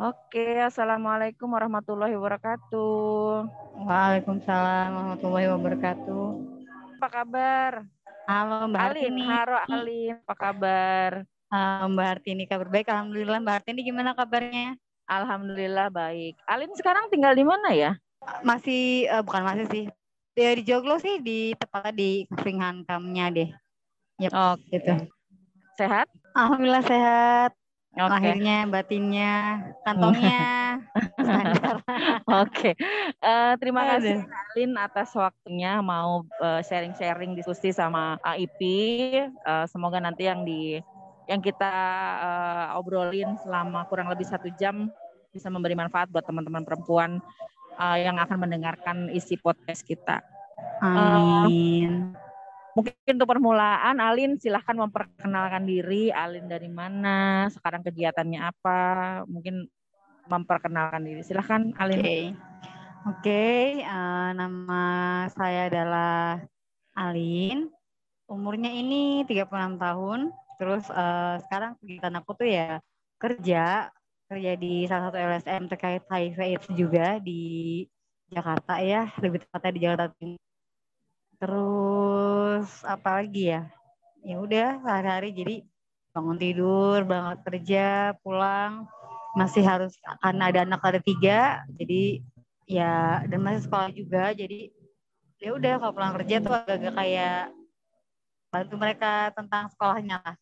Oke, Assalamualaikum warahmatullahi wabarakatuh. Waalaikumsalam warahmatullahi wabarakatuh. Apa kabar? Halo Mbak Alin, Hartini. halo Alin, apa kabar? Uh, Mbak Hartini kabar baik, Alhamdulillah. Mbak Hartini gimana kabarnya? Alhamdulillah baik. Alin sekarang tinggal di mana ya? Masih, uh, bukan masih sih. Di, di Joglo sih, di tepatnya di Kafringhankamnya deh. Yep, oh, gitu. Sehat? Alhamdulillah sehat. Okay. Lahirnya, batinnya, kantongnya. Oke. okay. Uh, terima kasih Alin atas waktunya mau sharing-sharing uh, diskusi sama AIP. Uh, semoga nanti yang di yang kita uh, obrolin selama kurang lebih satu jam bisa memberi manfaat buat teman-teman perempuan uh, yang akan mendengarkan isi podcast kita. Amin. Uh, Mungkin untuk permulaan, Alin silahkan memperkenalkan diri. Alin dari mana? Sekarang kegiatannya apa? Mungkin memperkenalkan diri. Silahkan, Alin. Oke, okay. okay, uh, nama saya adalah Alin. Umurnya ini 36 tahun. Terus uh, sekarang kegiatan aku tuh ya kerja kerja di salah satu LSM terkait HIV AIDS juga di Jakarta ya, lebih tepatnya di Jakarta Timur terus apa lagi ya? Ya udah sehari-hari jadi bangun tidur bangun kerja pulang. Masih harus akan ada anak ada tiga jadi ya dan masih sekolah juga jadi ya udah kalau pulang kerja tuh agak-agak kayak bantu mereka tentang sekolahnya lah.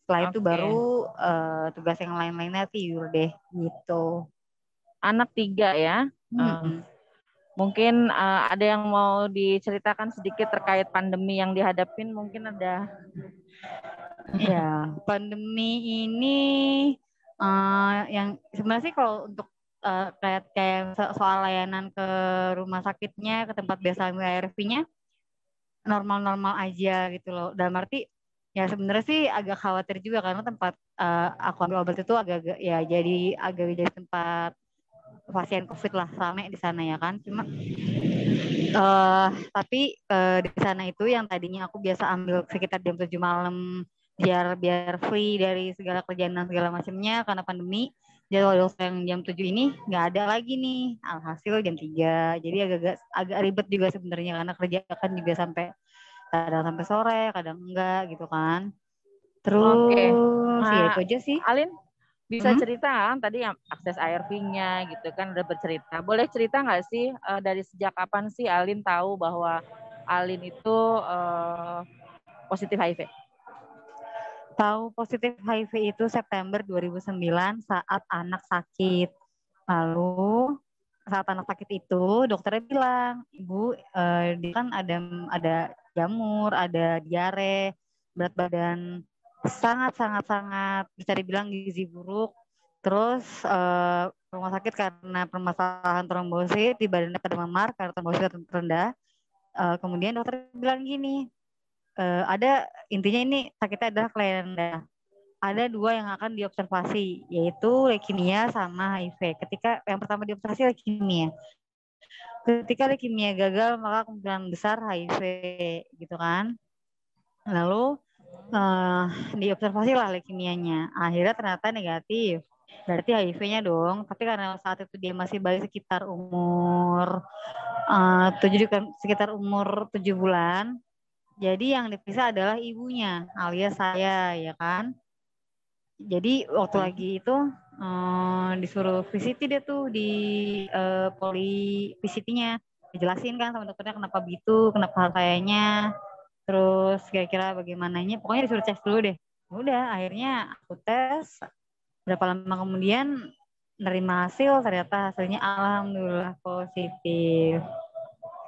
Setelah okay. itu baru uh, tugas yang lain-lainnya tidur deh gitu. Anak tiga ya? Hmm. um, Mungkin uh, ada yang mau diceritakan sedikit terkait pandemi yang dihadapin, mungkin ada. Ya, pandemi ini uh, yang sebenarnya sih kalau untuk uh, kayak kayak soal layanan ke rumah sakitnya, ke tempat biasa ARV-nya normal-normal aja gitu loh. Dalam arti ya sebenarnya sih agak khawatir juga karena tempat uh, aku ambil obat itu agak-agak ya jadi agak jadi tempat pasien COVID lah rame di sana ya kan. Cuma uh, tapi uh, di sana itu yang tadinya aku biasa ambil sekitar jam 7 malam biar biar free dari segala kerjaan dan segala macamnya karena pandemi jadwal yang jam 7 ini nggak ada lagi nih. Alhasil jam 3 jadi agak agak ribet juga sebenarnya karena kerja kan juga sampai kadang sampai sore kadang enggak gitu kan. Terus okay. nah, ya itu aja sih. Alin bisa hmm? cerita kan tadi yang akses ARV-nya gitu kan udah bercerita. Boleh cerita nggak sih uh, dari sejak kapan sih Alin tahu bahwa Alin itu uh, positif HIV? Tahu positif HIV itu September 2009 saat anak sakit. Lalu saat anak sakit itu dokternya bilang, ibu uh, dia kan ada ada jamur, ada diare, berat badan sangat sangat sangat bisa dibilang gizi buruk. Terus uh, rumah sakit karena permasalahan trombosit di badannya pada memar karena trombosit rendah. Uh, kemudian dokter bilang gini uh, ada intinya ini sakitnya adalah kelainan darah ada dua yang akan diobservasi yaitu leukemia sama HIV. Ketika yang pertama diobservasi leukemia. Ketika leukemia gagal maka kemungkinan besar HIV gitu kan. Lalu uh, diobservasi lah leukemianya. Akhirnya ternyata negatif. Berarti HIV-nya dong. Tapi karena saat itu dia masih bayi sekitar umur uh, tujuh sekitar umur tujuh bulan. Jadi yang diperiksa adalah ibunya, alias saya, ya kan. Jadi waktu hmm. lagi itu uh, disuruh VCT dia tuh di uh, poli VCT-nya. Dijelasin kan sama dokternya kenapa begitu, kenapa hal kayaknya terus kira-kira bagaimananya pokoknya disuruh tes dulu deh udah akhirnya aku tes berapa lama kemudian nerima hasil ternyata hasilnya alhamdulillah positif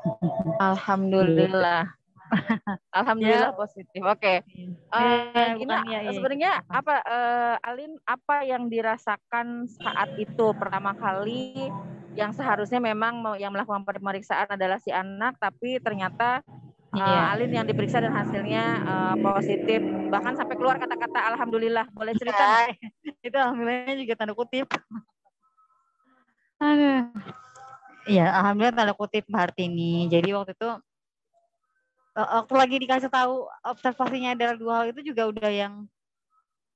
alhamdulillah Alhamdulillah ya. positif. Oke. Okay. Uh, ya, ya, ya, sebenarnya apa uh, Alin apa yang dirasakan saat itu pertama kali yang seharusnya memang yang melakukan pemeriksaan adalah si anak tapi ternyata uh, Alin yang diperiksa dan hasilnya uh, positif. Bahkan sampai keluar kata-kata alhamdulillah. Boleh cerita ya, itu alhamdulillahnya juga tanda kutip. Aduh. Iya, alhamdulillah tanda kutip ini. Jadi waktu itu uh, waktu lagi dikasih tahu observasinya adalah dua hal itu juga udah yang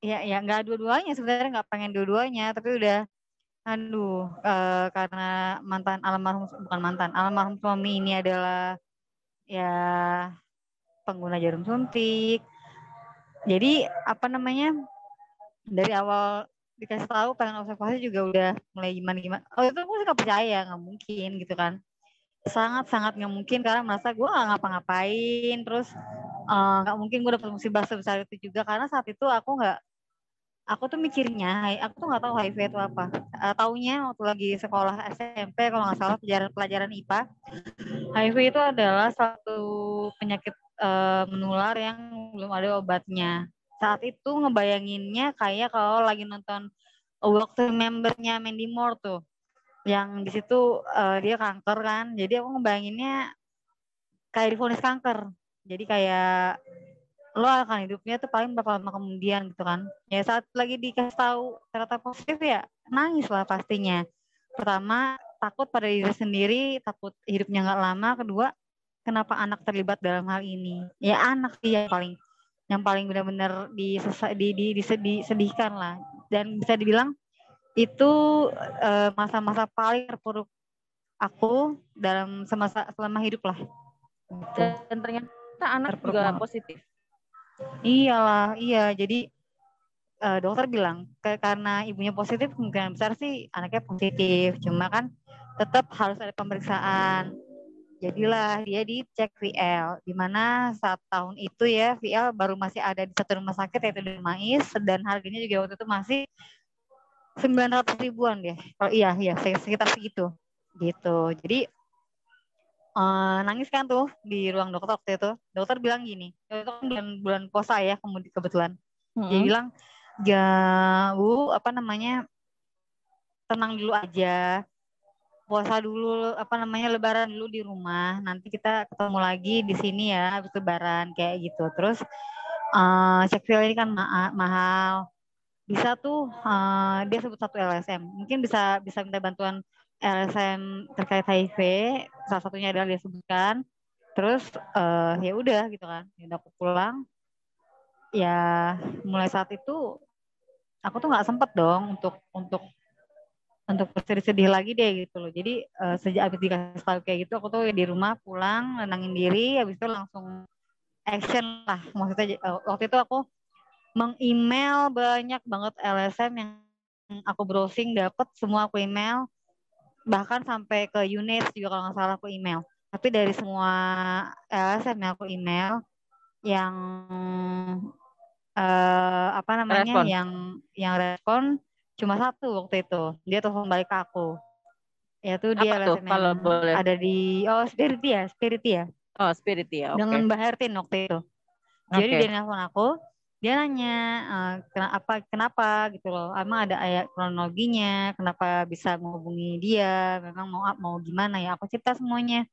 ya ya nggak dua-duanya sebenarnya nggak pengen dua-duanya. Tapi udah Aduh, uh, karena mantan almarhum bukan mantan, almarhum suami ini adalah ya pengguna jarum suntik. Jadi apa namanya? Dari awal dikasih tahu pengen observasi juga udah mulai gimana gimana. Oh itu aku nggak percaya, nggak mungkin gitu kan. Sangat sangat nggak mungkin karena merasa gue nggak ngapa-ngapain, terus eh, nggak uh, mungkin gue dapet musibah sebesar itu juga karena saat itu aku nggak aku tuh mikirnya, aku tuh nggak tahu HIV itu apa. Uh, taunya waktu lagi sekolah SMP kalau nggak salah pelajaran pelajaran IPA, HIV itu adalah satu penyakit uh, menular yang belum ada obatnya. Saat itu ngebayanginnya kayak kalau lagi nonton Walk to Remember-nya Mandy Moore tuh, yang di situ uh, dia kanker kan. Jadi aku ngebayanginnya kayak difonis kanker. Jadi kayak lo akan hidupnya tuh paling berapa lama kemudian gitu kan. Ya saat lagi dikasih tahu ternyata positif ya nangis lah pastinya. Pertama takut pada diri sendiri takut hidupnya nggak lama. Kedua kenapa anak terlibat dalam hal ini? Ya anak sih yang paling yang paling benar-benar disesa, di, di, disedihkan lah. Dan bisa dibilang itu eh, masa-masa paling terpuruk aku dalam semasa selama hidup lah. Dan ternyata anak terpuruk juga banget. positif Iyalah, iya. Jadi uh, dokter bilang ke, karena ibunya positif kemungkinan besar sih anaknya positif. Cuma kan tetap harus ada pemeriksaan. Jadilah dia dicek VL, di mana saat tahun itu ya VL baru masih ada di satu rumah sakit yaitu di Mais dan harganya juga waktu itu masih 900 ribuan deh. Kalau iya iya sekitar segitu gitu. Jadi uh, nangis kan tuh di ruang dokter waktu itu. Dokter bilang gini, itu kan bulan bulan puasa ya kemudian kebetulan. Hmm. Dia bilang, ya bu apa namanya tenang dulu aja, puasa dulu apa namanya lebaran dulu di rumah. Nanti kita ketemu lagi di sini ya habis lebaran kayak gitu. Terus uh, cek feel ini kan ma mahal. Bisa tuh uh, dia sebut satu LSM. Mungkin bisa bisa minta bantuan LSM terkait HIV salah satunya adalah dia sebutkan. Terus uh, ya udah gitu kan. Ya aku pulang. Ya mulai saat itu aku tuh nggak sempet dong untuk untuk untuk bersedih-sedih lagi deh gitu loh. Jadi uh, sejak abis dikasih tahu kayak gitu aku tuh di rumah pulang nenangin diri. Habis itu langsung action lah. Maksudnya uh, waktu itu aku meng-email banyak banget LSM yang aku browsing dapat semua aku email bahkan sampai ke unit juga kalau nggak salah aku email tapi dari semua LSM yang aku email yang uh, apa namanya respon. yang yang respon cuma satu waktu itu dia telepon balik ke aku yaitu dia apa LSM tuh, kalau boleh. ada di oh Spirit ya Spirit ya oh Spirit ya okay. dengan Mbak Hertin waktu itu jadi okay. dia nelfon aku dia nanya uh, kenapa kenapa? Gitu loh. Emang ada ayat kronologinya? Kenapa bisa menghubungi dia? Memang mau mau gimana ya? Aku cerita semuanya.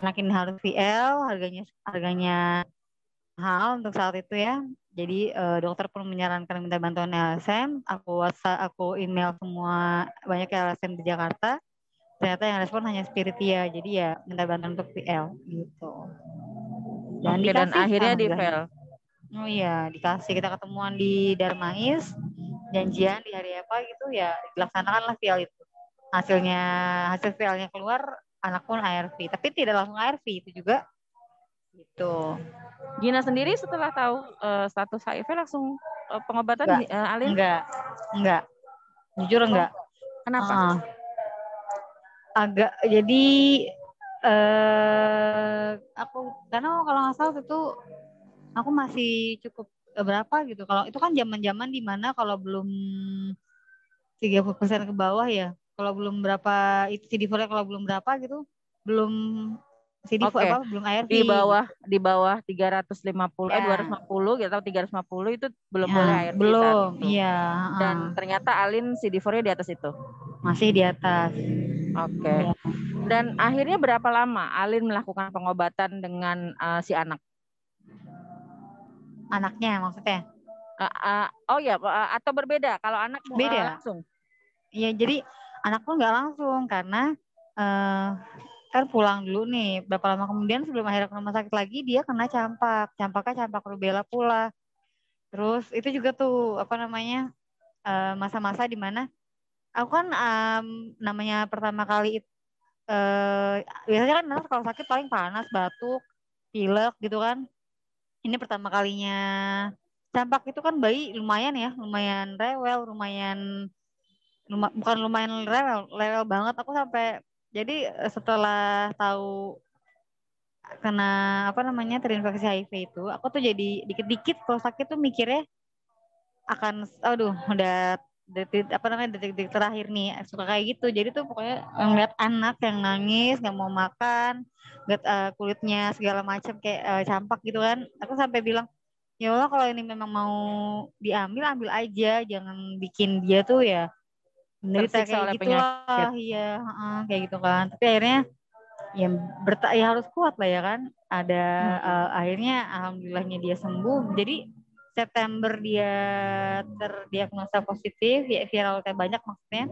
Anak ini harus VL harganya harganya mahal untuk saat itu ya. Jadi uh, dokter pun menyarankan minta bantuan LSM aku WhatsApp aku email semua banyak LSM di Jakarta. Ternyata yang respon hanya Spiritia jadi ya minta bantuan untuk VL gitu. Dan, Oke, dan akhirnya di VL Oh iya, dikasih kita ketemuan di Darmais, janjian di hari apa gitu ya dilaksanakan lah vial itu. Hasilnya hasil vialnya keluar, anak pun ARV, tapi tidak langsung ARV itu juga. Gitu. Gina sendiri setelah tahu uh, status HIV langsung uh, pengobatan enggak, uh, Alin? Enggak, enggak. Jujur enggak. Kenapa? Uh, agak jadi eh uh, aku karena kalau nggak salah itu aku masih cukup eh, berapa gitu. Kalau itu kan zaman-zaman di mana kalau belum 30% ke bawah ya. Kalau belum berapa itu CD4 kalau belum berapa gitu, belum CD okay. apa belum ARV. Di bawah di bawah 350 ya. eh 250 gitu atau 350 itu belum ya, boleh ARV Belum, iya. Dan uh. ternyata Alin CD4-nya di atas itu. Masih di atas. Oke. Okay. Ya. Dan akhirnya berapa lama Alin melakukan pengobatan dengan uh, si anak? Anaknya maksudnya? Uh, uh, oh ya uh, atau berbeda? Kalau anak beda. uh, langsung? Iya jadi anak pun nggak langsung karena uh, kan pulang dulu nih. Berapa lama kemudian sebelum akhirnya ke rumah sakit lagi dia kena campak. Campaknya campak rubella pula. Terus itu juga tuh apa namanya masa masa-masa di mana aku kan um, namanya pertama kali uh, biasanya kan kalau sakit paling panas batuk pilek gitu kan ini pertama kalinya. Campak itu kan bayi lumayan ya lumayan rewel lumayan luma, bukan lumayan rewel rewel banget. Aku sampai jadi eh, setelah tahu kena apa namanya terinfeksi HIV itu aku tuh jadi dikit-dikit kalau sakit tuh mikirnya akan aduh udah detik apa namanya detik-detik terakhir nih suka kayak gitu. Jadi tuh pokoknya ngeliat anak yang nangis nggak mau makan ngeliat uh, kulitnya segala macam kayak uh, campak gitu kan. Aku sampai bilang ya Allah kalau ini memang mau diambil ambil aja. Jangan bikin dia tuh ya menderita. Kayak gitu lah iya uh, kayak gitu kan. Tapi akhirnya ya berta ya harus kuat lah ya kan. Ada hmm. uh, akhirnya alhamdulillahnya dia sembuh. Jadi September dia terdiagnosa positif ya viral kayak banyak maksudnya.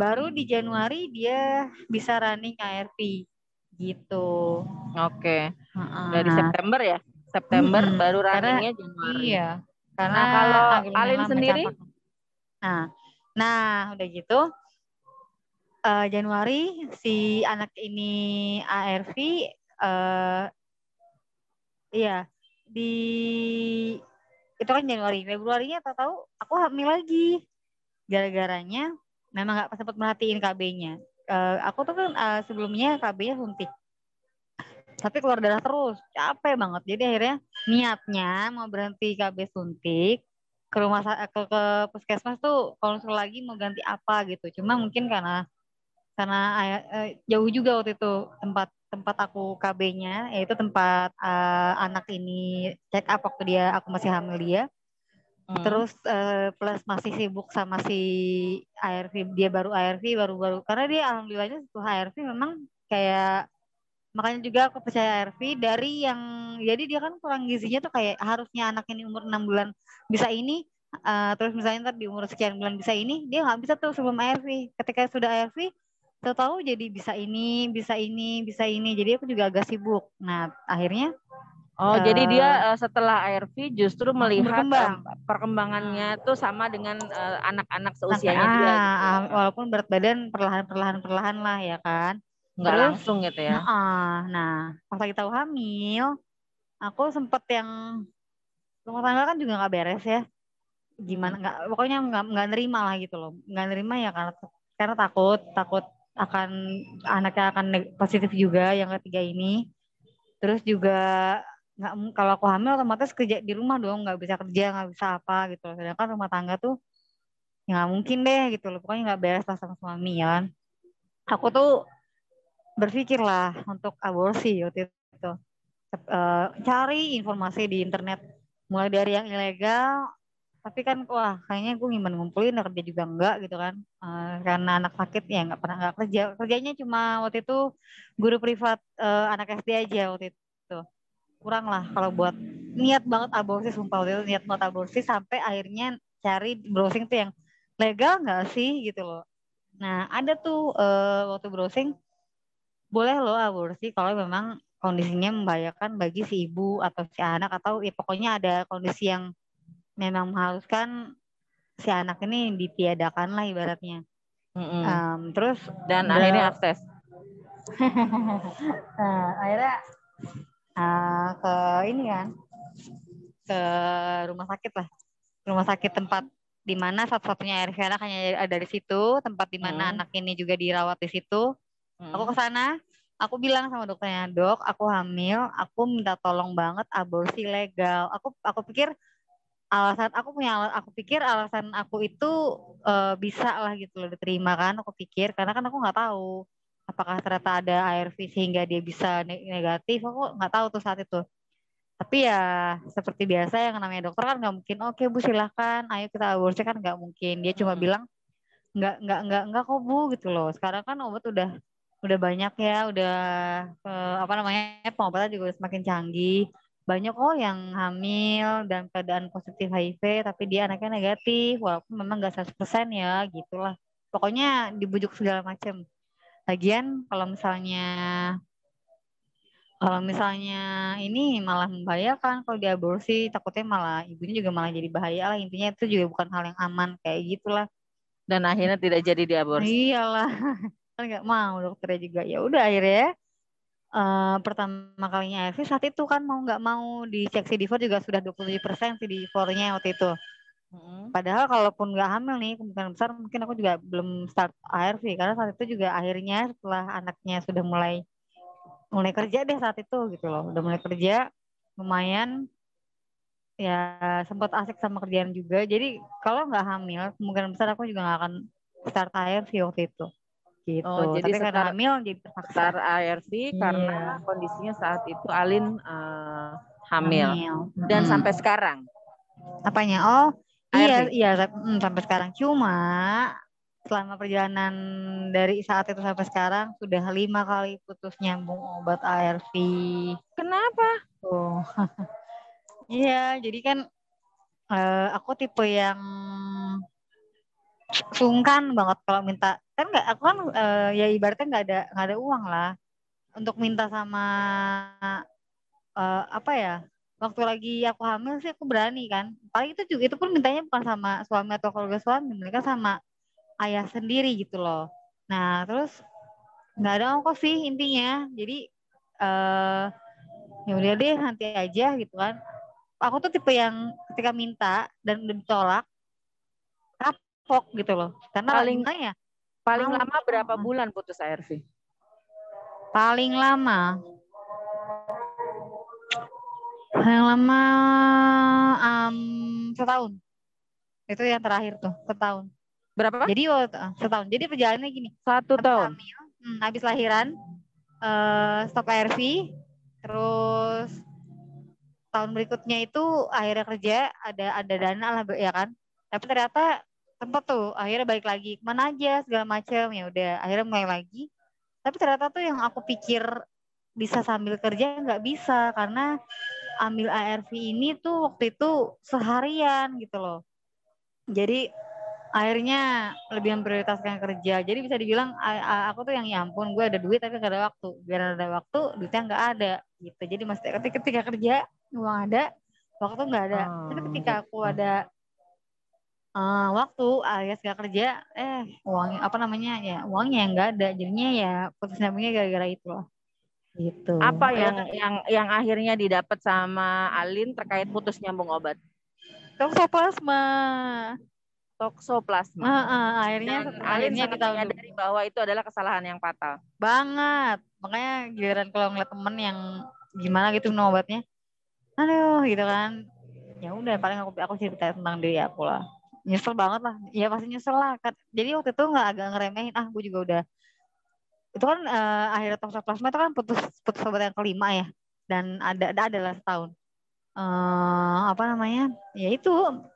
Baru di Januari dia bisa running ARV gitu. Oke. Okay. dari September ya? September hmm, baru runningnya Januari. iya karena nah, kalau Alin sendiri? nah nah udah gitu. Uh, Januari si anak ini ARV uh, iya di itu kan Januari. Februarinya tahu tahu aku hamil lagi. Gara-garanya memang nggak sempat merhatiin KB-nya uh, aku tuh kan uh, sebelumnya KB-nya suntik. Tapi keluar darah terus. Capek banget. Jadi akhirnya niatnya mau berhenti KB suntik ke rumah ke, ke puskesmas tuh kalau lagi mau ganti apa gitu. Cuma mungkin karena karena uh, jauh juga waktu itu tempat tempat aku KB-nya yaitu tempat uh, anak ini check up waktu dia aku masih hamil dia. Hmm. terus uh, plus masih sibuk sama si ARV dia baru ARV baru-baru. Karena dia alhamdulillahnya setelah ARV memang kayak makanya juga aku percaya ARV dari yang jadi dia kan kurang gizinya tuh kayak harusnya anak ini umur enam bulan bisa ini uh, terus misalnya ntar di umur sekian bulan bisa ini dia nggak bisa tuh sebelum ARV ketika sudah ARV tahu-tahu jadi bisa ini, bisa ini, bisa ini. Jadi aku juga agak sibuk. Nah, akhirnya Oh, uh, jadi dia uh, setelah ARV justru melihat berkembang. uh, perkembangannya tuh sama dengan anak-anak uh, seusianya dia. Gitu. Uh, walaupun berat badan perlahan-perlahan perlahan lah ya kan. Nggak Terus, langsung gitu ya. Nah, nah, pas lagi tahu hamil, aku sempet yang rumah tangga kan juga nggak beres ya. Gimana nggak pokoknya nggak nggak nerima lah gitu loh. Nggak nerima ya karena karena takut, takut akan anaknya akan positif juga yang ketiga ini. Terus juga nggak kalau aku hamil otomatis kerja di rumah dong nggak bisa kerja nggak bisa apa gitu sedangkan rumah tangga tuh ya nggak mungkin deh gitu loh. Pokoknya nggak beres lah sama suami ya kan? Aku tuh berpikir lah untuk aborsi waktu itu. E, cari informasi di internet. Mulai dari yang ilegal tapi kan wah kayaknya gue ngimban ngumpulin kerja juga enggak gitu kan. Uh, karena anak sakit ya nggak pernah nggak kerja. Kerjanya cuma waktu itu guru privat uh, anak SD aja waktu itu. Kurang lah kalau buat niat banget aborsi sumpah waktu itu niat banget aborsi sampai akhirnya cari browsing tuh yang legal nggak sih gitu loh. Nah ada tuh uh, waktu browsing boleh loh aborsi kalau memang kondisinya membahayakan bagi si ibu atau si anak atau ya pokoknya ada kondisi yang memang mengharuskan si anak ini ditiadakan lah ibaratnya. Mm-hmm. Um, terus dan akhirnya akses. nah, akhirnya uh, ke ini kan ke rumah sakit lah, rumah sakit tempat di mana satu-satunya RV anak hanya ada di situ, tempat di mana mm. anak ini juga dirawat di situ. Mm. Aku ke sana, aku bilang sama dokternya, dok, aku hamil, aku minta tolong banget aborsi legal. Aku aku pikir alasan aku punya aku pikir alasan aku itu uh, bisa lah gitu loh diterima kan aku pikir. Karena kan aku nggak tahu apakah ternyata ada ARV sehingga dia bisa negatif. Aku nggak tahu tuh saat itu. Tapi ya seperti biasa yang namanya dokter kan nggak mungkin oke bu silahkan ayo kita aborsi. Kan nggak mungkin. Dia cuma hmm. bilang nggak nggak nggak nggak kok bu gitu loh. Sekarang kan obat udah udah banyak ya udah uh, apa namanya pengobatan juga semakin canggih banyak kok yang hamil dan keadaan positif HIV tapi dia anaknya negatif walaupun memang gak 100% ya gitulah pokoknya dibujuk segala macam lagian kalau misalnya kalau misalnya ini malah membahayakan kalau diaborsi takutnya malah ibunya juga malah jadi bahaya lah intinya itu juga bukan hal yang aman kayak gitulah Dan akhirnya tidak jadi diaborsi. Iyalah, kan nggak mau dokternya juga. Ya udah akhirnya uh, pertama kalinya ARV saat itu kan mau nggak mau dicek CD4 juga sudah 27 persen CD4-nya waktu itu. Hmm. Padahal kalaupun nggak hamil nih kemungkinan besar mungkin aku juga belum start ARV karena saat itu juga akhirnya setelah anaknya sudah mulai mulai kerja deh saat itu gitu loh udah mulai kerja lumayan ya sempat asik sama kerjaan juga jadi kalau nggak hamil kemungkinan besar aku juga nggak akan start ARV waktu itu gitu oh, jadi Tapi karena hamil jadi terpaksa ARV yeah. karena kondisinya saat itu Alin uh, hamil. hamil dan hmm. sampai sekarang apanya oh Iya, iya hmm, sampai sekarang. Cuma selama perjalanan dari saat itu sampai sekarang sudah lima kali putus nyambung obat ARV. Kenapa? Oh, iya. Jadi kan uh, aku tipe yang sungkan banget kalau minta. Kan nggak aku kan uh, ya ibaratnya nggak ada nggak ada uang lah. Untuk minta sama uh, apa ya waktu lagi aku hamil sih aku berani kan. Paling itu juga itu pun mintanya bukan sama suami atau keluarga suami mereka sama ayah sendiri gitu loh. Nah terus nggak ada ongkos sih intinya. Jadi uh, ya udah deh nanti aja gitu kan. Aku tuh tipe yang ketika minta dan udah ditolak kapok gitu loh karena paling ya paling lama berapa bulan putus ARV paling lama yang lama um, setahun. Itu yang terakhir tuh, setahun. Berapa? Jadi oh, setahun. Jadi perjalanannya gini. Satu tahun. Hamil, hmm, habis lahiran, uh, stop ARV, terus tahun berikutnya itu akhirnya kerja, ada ada dana lah ya kan. Tapi ternyata tempat tuh akhirnya balik lagi ke mana aja segala macam ya udah akhirnya mulai lagi. Tapi ternyata tuh yang aku pikir bisa sambil kerja nggak bisa karena ambil ARV ini tuh waktu itu seharian gitu loh. Jadi akhirnya lebih memprioritaskan kerja. Jadi bisa dibilang aku tuh yang ya ampun gue ada duit tapi gak ada waktu. Biar ada waktu duitnya nggak ada gitu. Jadi mesti ketika, ketika kerja uang ada, waktu nggak ada. Tapi ketika aku gitu. ada uh, waktu alias gak kerja, eh uang apa namanya ya uangnya yang nggak ada. Jadinya ya putus nyambungnya gara-gara itu loh. Gitu. Apa yang yang yang akhirnya didapat sama Alin terkait putus nyambung obat? Toksoplasma. Toksoplasma. Uh, uh, akhirnya Dan akhirnya kita menyadari bahwa itu adalah kesalahan yang fatal. Banget. Makanya giliran kalau ngeliat temen yang gimana gitu minum obatnya, aduh gitu kan. Ya udah paling aku aku cerita tentang diri aku lah. Nyesel banget lah. Ya pasti nyesel lah. Jadi waktu itu nggak agak ngeremehin. Ah, gue juga udah itu kan uh, akhirnya toksoplasma itu kan putus putus obat yang kelima ya dan ada ada adalah setahun uh, apa namanya ya itu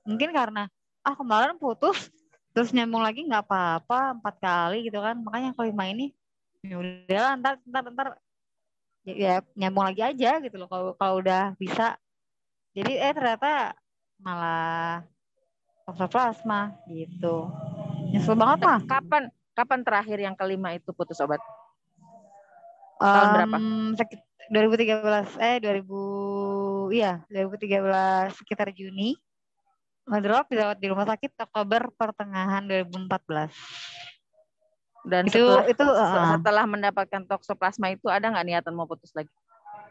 mungkin karena ah kemarin putus terus nyambung lagi nggak apa-apa empat kali gitu kan makanya kelima ini ya udah ntar ntar ntar ya, ya nyambung lagi aja gitu loh kalau kalau udah bisa jadi eh ternyata malah toksoplasma gitu. Nyesel banget lah. Kapan Kapan terakhir yang kelima itu putus obat? Tahun um, berapa? 2013 eh 2000 iya 2013 sekitar Juni. Ngedrop dirawat di rumah sakit Oktober pertengahan 2014 dan itu setelah, itu uh, setelah mendapatkan toksoplasma itu ada nggak niatan mau putus lagi?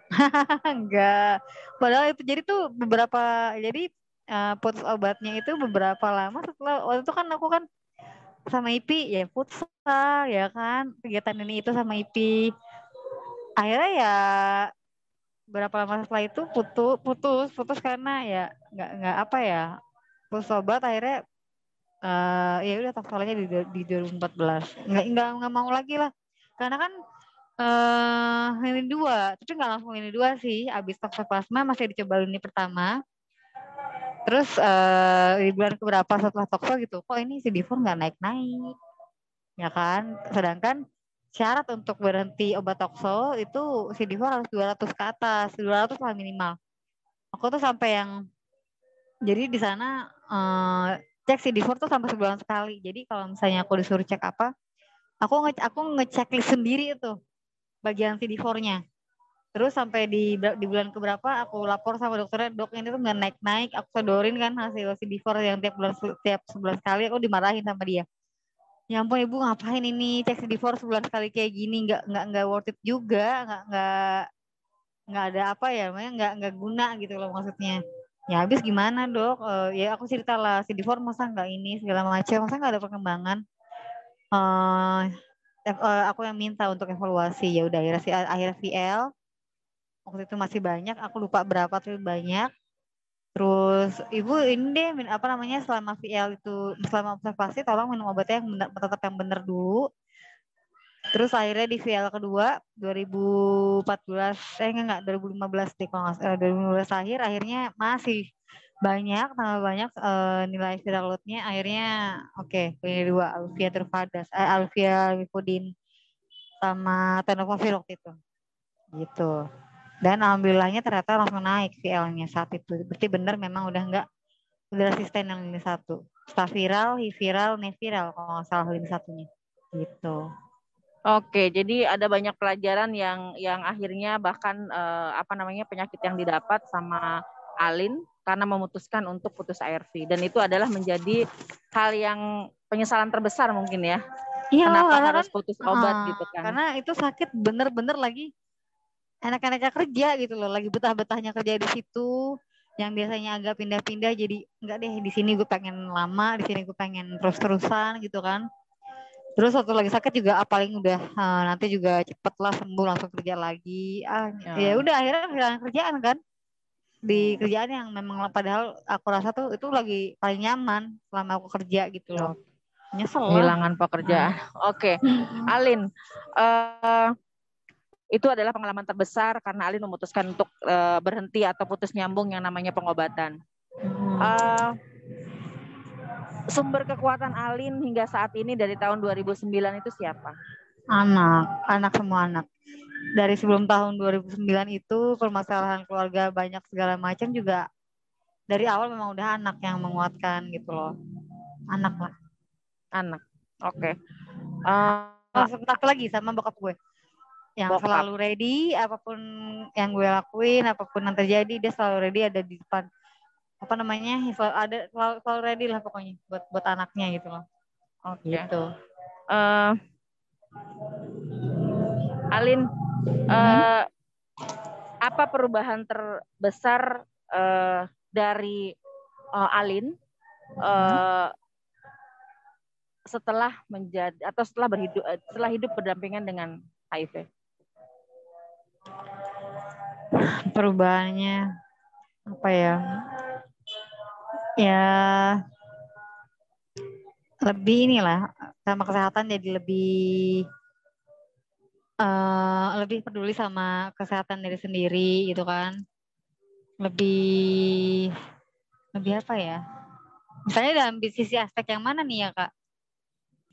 Enggak padahal itu jadi tuh beberapa jadi uh, putus obatnya itu beberapa lama setelah waktu itu kan aku kan sama IPI ya futsal ya kan? Kegiatan ini itu sama IPI akhirnya ya berapa lama setelah itu putus putus putus karena ya nggak nggak apa ya putus sobat akhirnya uh, ya udah toksolnya di, di 2014 nggak nggak nggak mau lagi lah. Karena kan uh, ini dua tapi nggak langsung ini dua sih. Abis toksoplasma masih dicoba ini pertama Terus uh, di bulan keberapa setelah tokso gitu, kok ini CD4 nggak naik-naik, ya kan? Sedangkan syarat untuk berhenti obat tokso itu CD4 harus 200 ke atas, 200 lah minimal. Aku tuh sampai yang jadi di sana uh, cek CD4 tuh sampai sebulan sekali. Jadi kalau misalnya aku disuruh cek apa, aku nge aku ngecek sendiri itu bagian CD4-nya terus sampai di di bulan keberapa aku lapor sama dokternya dok ini tuh nggak naik naik aku sodorin kan hasil CD4 yang tiap bulan tiap sebulan sekali aku dimarahin sama dia. Ya ampun ibu ngapain ini? Cek di for sebulan sekali kayak gini nggak nggak nggak worth it juga nggak nggak nggak ada apa ya namanya nggak nggak guna gitu loh maksudnya. Ya habis gimana dok? Uh, ya aku cerita lah si for masa nggak ini segala macam masa nggak ada perkembangan? Uh, aku yang minta untuk evaluasi ya udah akhirnya si akhir VL waktu itu masih banyak aku lupa berapa tapi banyak. Terus ibu ini deh apa namanya selama VL itu selama observasi tolong minum obatnya yang benar, tetap yang benar dulu. Terus akhirnya di VL kedua 2014 eh enggak enggak 2015 deh kalau nggak eh, 2015 akhir akhirnya masih banyak tambah banyak uh, nilai viral loadnya. Akhirnya oke okay, ini dua Alvia Tervadas eh, Alvia Lipodin sama Tenofovir waktu itu. Gitu dan alhamdulillahnya ternyata langsung naik VL-nya saat itu. Berarti benar memang udah enggak udah resisten yang ini satu. Staf viral, viral, neviral kalau nggak salah lini satunya. Gitu. Oke, jadi ada banyak pelajaran yang yang akhirnya bahkan eh, apa namanya penyakit yang didapat sama Alin karena memutuskan untuk putus ARV dan itu adalah menjadi hal yang penyesalan terbesar mungkin ya. Iya, Kenapa harus kan, putus obat uh, gitu kan? Karena itu sakit bener-bener lagi enak-enaknya kerja gitu loh lagi betah-betahnya kerja di situ yang biasanya agak pindah-pindah jadi enggak deh di sini gue pengen lama di sini gue pengen terus-terusan gitu kan. Terus waktu lagi sakit juga ah, paling udah uh, nanti juga cepet lah sembuh langsung kerja lagi. Ah ya, ya udah akhirnya kehilangan kerjaan kan. Di hmm. kerjaan yang memang padahal aku rasa tuh itu lagi paling nyaman selama aku kerja gitu loh. Nyesel kehilangan pekerjaan. Hmm. oke. Okay. Alin uh, itu adalah pengalaman terbesar karena Alin memutuskan untuk uh, berhenti atau putus nyambung yang namanya pengobatan. Uh, sumber kekuatan Alin hingga saat ini dari tahun 2009 itu siapa? Anak, anak semua anak. Dari sebelum tahun 2009 itu permasalahan keluarga banyak segala macam juga dari awal memang udah anak yang menguatkan gitu loh. Anak lah. Anak. Oke. Okay. Uh, satu lagi sama bokap gue yang Bokap. selalu ready apa pun yang gue lakuin apa pun yang terjadi dia selalu ready ada di depan. Apa namanya? Selalu ada selalu, selalu ready lah pokoknya buat buat anaknya gitu loh. Oh gitu. Uh, Alin uh, apa perubahan terbesar uh, dari uh, Alin uh, setelah menjadi atau setelah berhidup setelah hidup berdampingan dengan HIV perubahannya apa ya ya lebih inilah sama kesehatan jadi lebih uh, lebih peduli sama kesehatan diri sendiri gitu kan lebih lebih apa ya misalnya dalam sisi aspek yang mana nih ya kak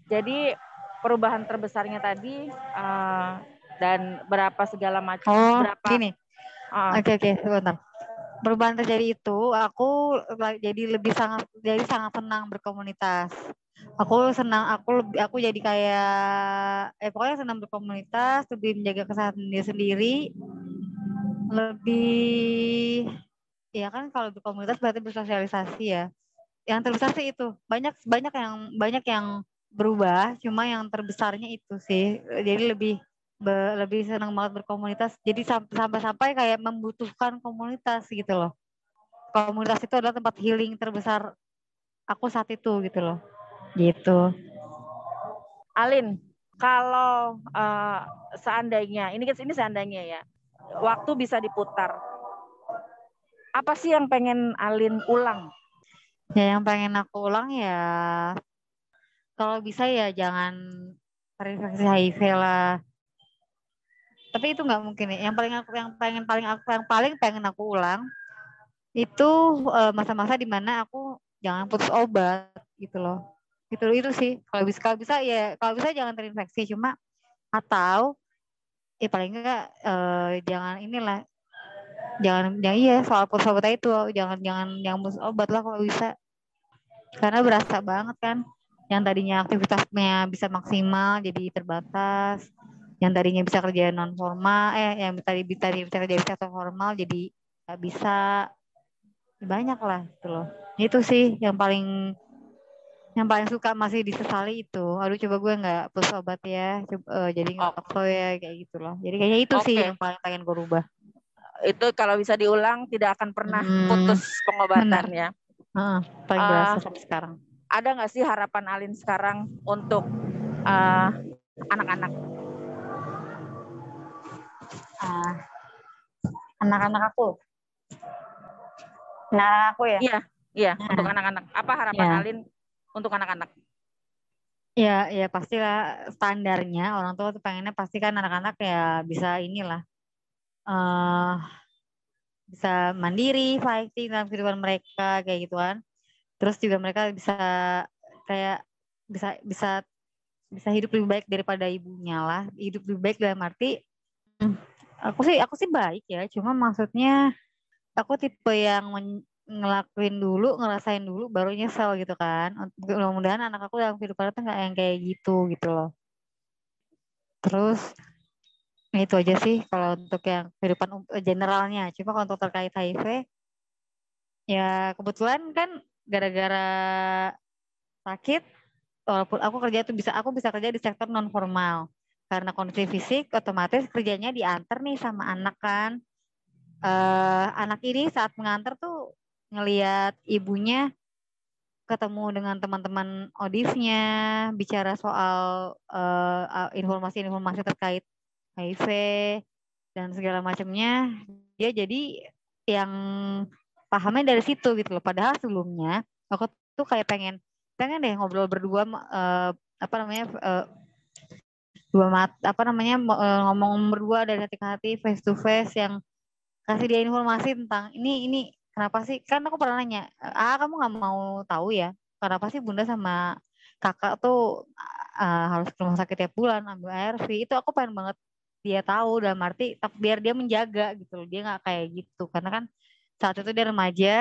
jadi perubahan terbesarnya tadi uh, dan berapa segala macam oh, berapa gini. Oke oke sebentar perubahan terjadi itu aku jadi lebih sangat jadi sangat senang berkomunitas. Aku senang aku lebih aku jadi kayak eh pokoknya senang berkomunitas lebih menjaga kesehatan diri sendiri. Lebih ya kan kalau berkomunitas berarti bersosialisasi ya. Yang terbesar sih itu. Banyak banyak yang banyak yang berubah cuma yang terbesarnya itu sih. Jadi lebih lebih senang banget berkomunitas. Jadi sampai-sampai kayak membutuhkan komunitas gitu loh. Komunitas itu adalah tempat healing terbesar aku saat itu gitu loh. Gitu. Alin, kalau uh, seandainya ini kan ini seandainya ya, waktu bisa diputar. Apa sih yang pengen Alin ulang? Ya yang pengen aku ulang ya kalau bisa ya jangan terinfeksi HIV lah tapi itu nggak mungkin ya yang paling aku yang pengen paling aku yang paling pengen aku ulang itu eh, masa-masa uh, di mana aku jangan putus obat gitu loh. Itu itu sih. Kalau bisa kalau bisa ya kalau bisa jangan terinfeksi. Cuma atau ya paling enggak uh, jangan inilah. Jangan ya iya soal putus obat itu. Jangan jangan jangan putus obat lah kalau bisa. Karena berasa banget kan yang tadinya aktivitasnya bisa maksimal jadi terbatas yang tadinya bisa kerja non formal eh yang tadi tadi bisa kerja bisa formal jadi nggak bisa. Banyak lah itu loh. Itu sih yang paling yang paling suka masih disesali itu. Aduh coba gue nggak plus obat ya coba, uh, jadi nggak oh. ya kayak gitu loh. Jadi kayaknya itu okay. sih yang paling pengen gue rubah. Itu kalau bisa diulang tidak akan pernah hmm, putus pengobatan ya uh, paling uh, berasa sampai sekarang. ada nggak sih harapan Alin sekarang untuk uh, anak-anak uh, anak-anak aku nah aku ya iya iya nah. untuk anak-anak apa harapan ya. Alin untuk anak-anak? Ya, ya pastilah standarnya orang tua tuh pengennya pasti kan anak-anak ya bisa inilah uh, bisa mandiri, fighting dalam kehidupan mereka kayak gitu kan. Terus juga mereka bisa kayak bisa bisa bisa hidup lebih baik daripada ibunya lah. Hidup lebih baik dalam arti aku sih aku sih baik ya, cuma maksudnya aku tipe yang ngelakuin dulu, ngerasain dulu, baru nyesel gitu kan. Mudah-mudahan anak aku dalam kehidupan itu nggak yang kayak gitu gitu loh. Terus itu aja sih kalau untuk yang kehidupan eh, generalnya. Cuma kalau untuk terkait HIV, ya kebetulan kan gara-gara sakit, walaupun aku kerja tuh bisa, aku bisa kerja di sektor non formal. Karena kondisi fisik, otomatis kerjanya diantar nih sama anak kan. Uh, anak ini saat mengantar tuh ngelihat ibunya ketemu dengan teman-teman odifnya bicara soal uh, informasi-informasi terkait HIV dan segala macamnya dia jadi yang pahamnya dari situ gitu loh padahal sebelumnya aku tuh kayak pengen pengen deh ngobrol berdua uh, apa namanya uh, dua mat apa namanya uh, ngomong berdua dari hati ke hati face to face yang kasih dia informasi tentang ini ini kenapa sih? Kan aku pernah nanya ah kamu nggak mau tahu ya? Kenapa sih bunda sama kakak tuh uh, harus ke rumah sakit tiap bulan ambil ARV itu aku pengen banget dia tahu dalam arti biar dia menjaga gitu loh dia nggak kayak gitu. Karena kan saat itu dia remaja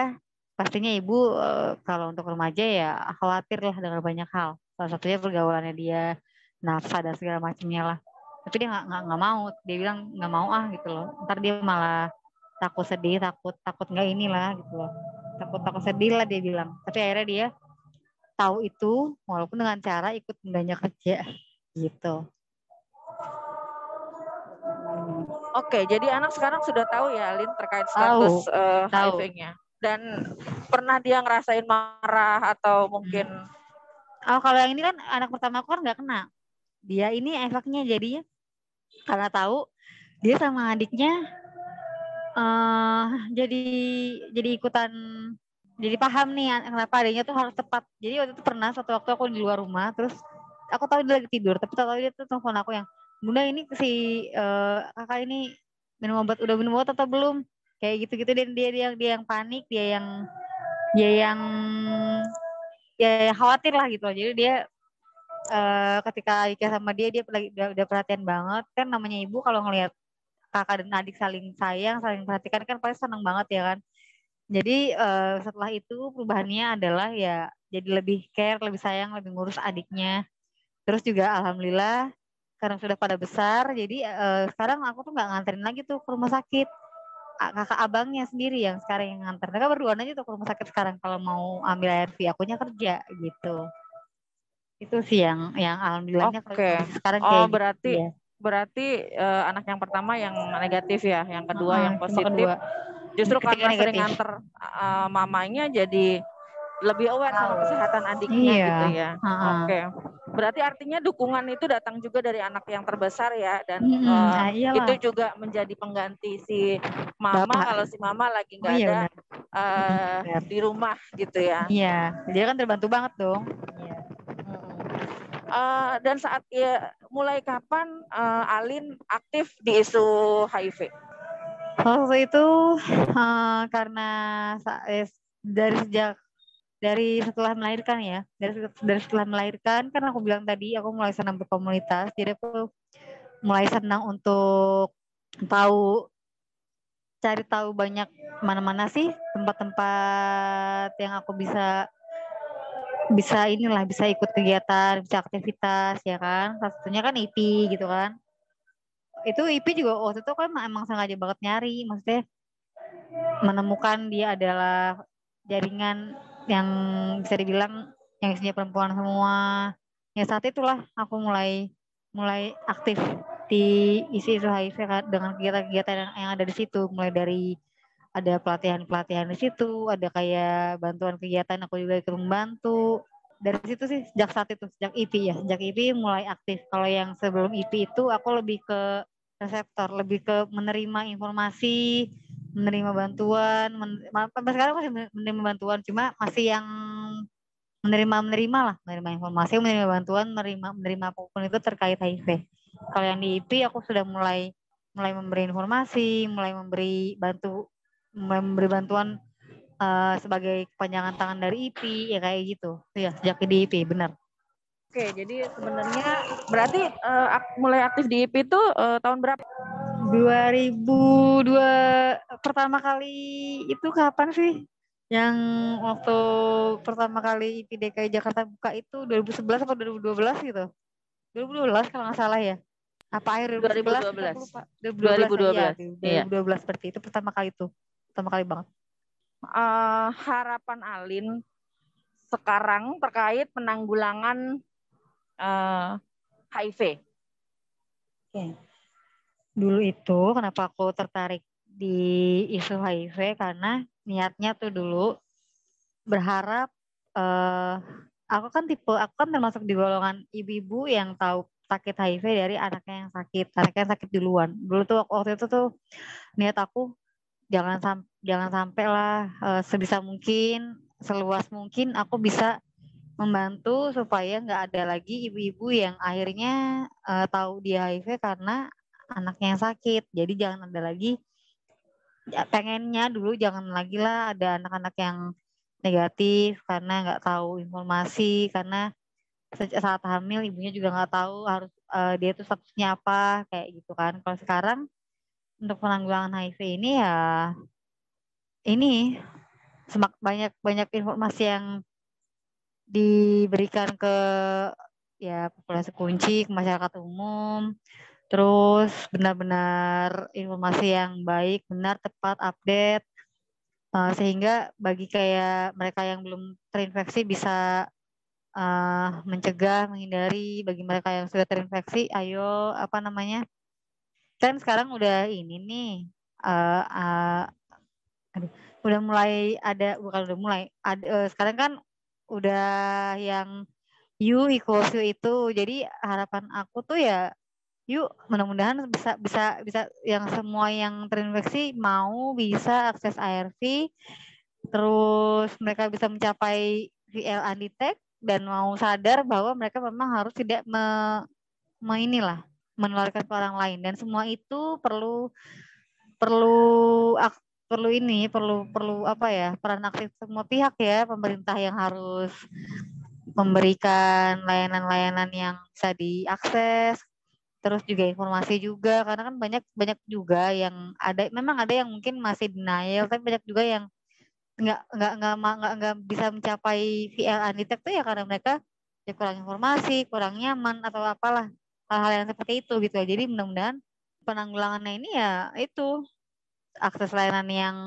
pastinya ibu uh, kalau untuk remaja ya khawatir lah dengan banyak hal. Salah satunya pergaulannya dia nafsa dan segala macamnya lah. Tapi dia nggak nggak mau. Dia bilang nggak mau ah gitu loh. Ntar dia malah takut sedih takut takut nggak inilah gitu loh. Takut takut sedih lah dia bilang. Tapi akhirnya dia tahu itu walaupun dengan cara ikut bundanya kerja gitu. Oke, jadi anak sekarang sudah tahu ya, Lin, terkait status uh, eh, HIV-nya. Dan pernah dia ngerasain marah atau mungkin? Oh, kalau yang ini kan anak pertama aku kan nggak kena. Dia ini efeknya jadinya karena tahu dia sama adiknya uh, jadi jadi ikutan jadi paham nih kenapa adanya tuh harus tepat. Jadi waktu itu pernah satu waktu aku di luar rumah terus aku tahu dia lagi tidur tapi tahu dia tuh telepon aku yang bunda ini si uh, kakak ini minum obat udah minum obat atau belum kayak gitu-gitu dan dia dia dia yang panik dia yang dia yang ya khawatir lah gitu jadi dia uh, ketika Ika sama dia dia udah, udah perhatian banget kan namanya ibu kalau ngelihat kakak dan adik saling sayang, saling perhatikan kan pasti senang banget ya kan. Jadi uh, setelah itu perubahannya adalah ya jadi lebih care, lebih sayang, lebih ngurus adiknya. Terus juga alhamdulillah karena sudah pada besar, jadi uh, sekarang aku tuh nggak nganterin lagi tuh ke rumah sakit. Kakak abangnya sendiri yang sekarang yang nganter. Mereka berdua aja tuh ke rumah sakit sekarang kalau mau ambil ARV, akunya kerja gitu. Itu sih yang yang alhamdulillahnya okay. sekarang oh, kayak berarti gitu, ya berarti uh, anak yang pertama yang negatif ya, yang kedua uh, yang positif. Kedua. Justru karena negatif. sering nganter uh, mamanya jadi lebih aware sama kesehatan adiknya iya. gitu ya. Uh -huh. Oke. Okay. Berarti artinya dukungan itu datang juga dari anak yang terbesar ya dan hmm, uh, itu juga menjadi pengganti si mama Bapak. kalau si mama lagi nggak oh, iya, ada uh, di rumah gitu ya. Iya. Dia kan terbantu banget dong. Iya. Uh, dan saat ya mulai kapan uh, Alin aktif di isu HIV? Waktu itu uh, karena dari sejak dari setelah melahirkan ya, dari dari setelah melahirkan kan aku bilang tadi aku mulai senang berkomunitas, jadi aku mulai senang untuk tahu cari tahu banyak mana-mana sih tempat-tempat yang aku bisa bisa inilah bisa ikut kegiatan bisa aktivitas ya kan? Salah satunya kan IP gitu kan. Itu IP juga waktu itu kan emang sengaja banget nyari. Maksudnya menemukan dia adalah jaringan yang bisa dibilang yang isinya perempuan semua. Ya saat itulah aku mulai mulai aktif di isi isu HIV dengan kegiatan-kegiatan yang ada di situ. Mulai dari ada pelatihan-pelatihan di situ ada kayak bantuan kegiatan aku juga ikut membantu. Dari situ sih sejak saat itu sejak IP ya sejak IP mulai aktif. Kalau yang sebelum IP itu aku lebih ke reseptor lebih ke menerima informasi menerima bantuan men, sekarang masih menerima bantuan. Cuma masih yang menerima menerima lah menerima informasi menerima bantuan menerima menerima apa pun itu terkait HIV kalau yang di IP aku sudah mulai mulai memberi informasi mulai memberi bantu memberi bantuan uh, sebagai kepanjangan tangan dari IP ya kayak gitu ya sejak di IP benar Oke, jadi sebenarnya berarti uh, ak mulai aktif di IP itu uh, tahun berapa? 2002 pertama kali itu kapan sih? Yang waktu pertama kali IP DKI Jakarta buka itu 2011 atau 2012 gitu? 2012 kalau nggak salah ya. Apa akhir 2011? 2012. 2012, 2012 ya. 2012 iya. seperti itu pertama kali itu. Pertama kali banget. Uh, harapan Alin sekarang terkait penanggulangan uh, HIV. Oke. Dulu itu kenapa aku tertarik di isu HIV karena niatnya tuh dulu berharap uh, aku kan tipe aku kan termasuk di golongan ibu-ibu yang tahu sakit HIV dari anaknya yang sakit, anaknya yang sakit duluan. Dulu tuh waktu itu tuh niat aku jangan sam jangan sampai lah uh, sebisa mungkin seluas mungkin aku bisa membantu supaya nggak ada lagi ibu-ibu yang akhirnya uh, tahu dia HIV karena anaknya yang sakit. Jadi jangan ada lagi ya, pengennya dulu jangan lagi lah ada anak-anak yang negatif karena nggak tahu informasi karena saat hamil ibunya juga nggak tahu harus uh, dia itu statusnya apa kayak gitu kan. Kalau sekarang untuk penanggulangan HIV ini ya ini semak banyak banyak informasi yang diberikan ke ya populasi kunci ke masyarakat umum. Terus benar-benar informasi yang baik benar tepat update. Uh, sehingga bagi kayak mereka yang belum terinfeksi bisa uh, mencegah menghindari. Bagi mereka yang sudah terinfeksi ayo apa namanya kan sekarang udah ini nih uh, uh, aduh, udah mulai ada bukan udah mulai ada uh, sekarang kan udah yang you equals you itu. Jadi harapan aku tuh ya yuk mudah-mudahan bisa bisa bisa yang semua yang terinfeksi mau bisa akses ARV terus mereka bisa mencapai VL undetect dan mau sadar bahwa mereka memang harus tidak me, me inilah menularkan ke orang lain. Dan semua itu perlu perlu perlu ini perlu perlu apa ya peran aktif semua pihak ya pemerintah yang harus memberikan layanan-layanan yang bisa diakses terus juga informasi juga karena kan banyak banyak juga yang ada memang ada yang mungkin masih denial tapi banyak juga yang nggak nggak nggak nggak nggak bisa mencapai VL undetect tuh ya karena mereka ya kurang informasi kurang nyaman atau apalah hal-hal yang seperti itu gitu ya jadi mudah-mudahan penanggulangannya ini ya itu akses layanan yang